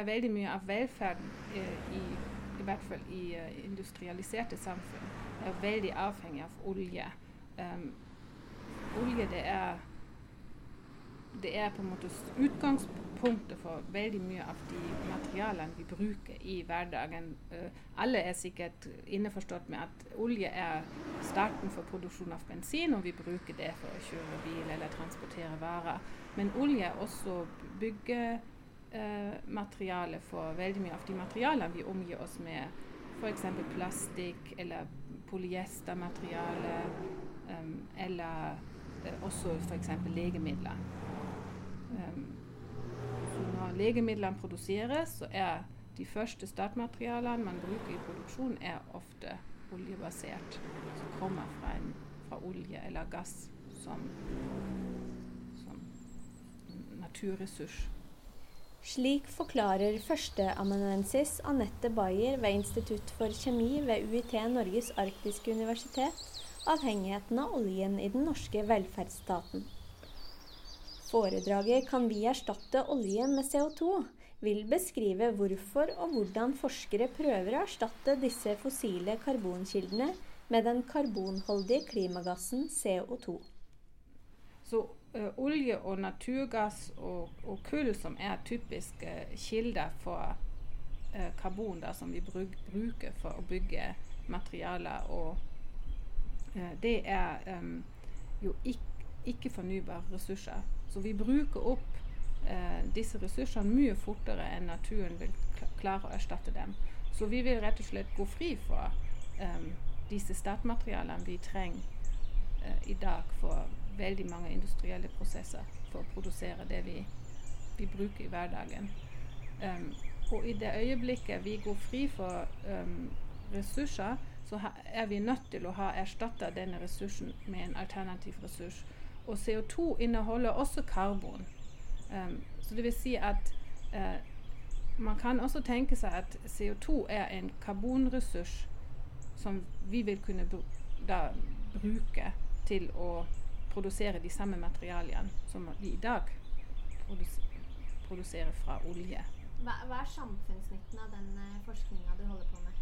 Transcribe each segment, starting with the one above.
er veldig mye av velferden eh, i, i hvert fall i eh, industrialiserte samfunn, er veldig avhengig av olje. Um, olje det er, det er på en måte utgangspunktet for veldig mye av de materialene vi bruker i hverdagen. Uh, alle er sikkert innforstått med at olje er starten for produksjon av bensin, og vi bruker det for å kjøre bil eller transportere varer. Men olje er også byggemateriale eh, for veldig mye av de materialene vi omgir oss med. F.eks. plastikk eller polyestermateriale. Um, eller uh, også f.eks. legemidler. Um, når legemidlene produseres, så er de første startmaterialene man bruker i produksjon, er ofte oljebasert. Som kommer fra, en, fra olje eller gass som naturressurs. Slik forklarer førsteamanuensis Anette Bayer ved Institutt for kjemi ved UiT Norges arktiske universitet avhengigheten av oljen i den norske velferdsstaten. Foredraget 'Kan vi erstatte olje med CO2?' vil beskrive hvorfor og hvordan forskere prøver å erstatte disse fossile karbonkildene med den karbonholdige klimagassen CO2. Så olje og naturgass og, og, kull, som er typiske kilder for uh, karbon da, som vi bruk, bruker for å bygge materialer, og uh, det er um, jo ikke, ikke fornybare ressurser. Så vi bruker opp disse ressursene mye fortere enn naturen vil klare å erstatte dem. Så vi vil rett og slett gå fri for disse startmaterialene vi trenger i dag for veldig mange industrielle prosesser for å produsere det vi, vi bruker i hverdagen. Um, og i det øyeblikket vi går fri for um, ressurser, så er vi nødt til å ha erstatta denne ressursen med en alternativ ressurs. Og CO2 inneholder også karbon. Um, så det vil si at uh, man kan også tenke seg at CO2 er en karbonressurs som vi vil kunne br da bruke til å produsere de samme materialene som vi i dag produserer fra olje. Hva, hva er samfunnsnytten av den eh, forskninga du holder på med?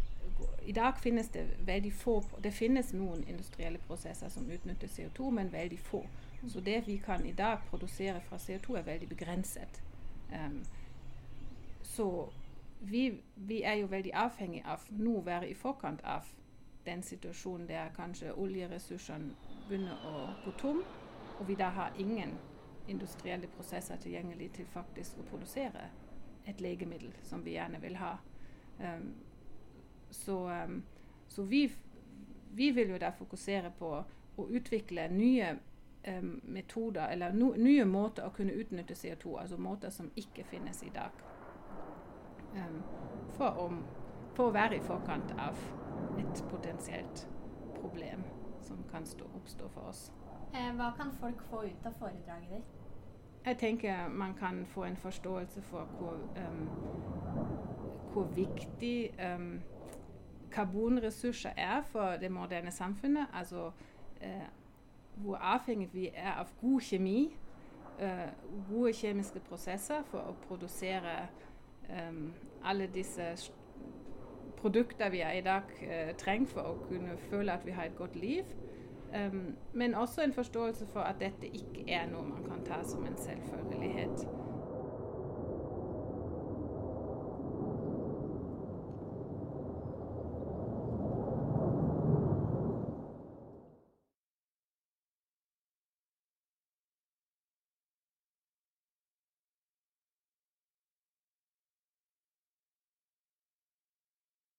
I dag finnes det veldig få Det finnes noen industrielle prosesser som utnytter CO2, men veldig få. Så det vi kan i dag produsere fra CO2, er veldig begrenset. Um, så vi, vi, er jo veldig avhengig av nå å være i forkant av den situasjon der kanskje oljeressursene begynner å gå tom, og vi da har ingen industrielle prosesser tilgjengelig til faktisk å produsere et legemiddel som vi gjerne vil ha. Um, så, um, så vi, vi, vil jo da fokusere på å utvikle nye um, metoder, eller no, nye måter å kunne utnytte CO2, altså måter som ikke finnes i dag. For, om, for, å være i forkant av et potensielt problem som kan stå, oppstå for oss. Eh, hva kan folk få ut av foredraget ditt? Jeg tenker man kan få en forståelse for hvor, um, hvor viktig um, karbonressurser er for det moderne samfunnet. Altså uh, hvor avhengig vi er av god kjemi, uh, gode kjemiske prosesser for å produsere um, alle disse produkter vi i dag uh, trenger for å kunne føle at vi har et godt liv. Men også en forståelse for at dette ikke er noe man kan ta som en selvfølgelighet.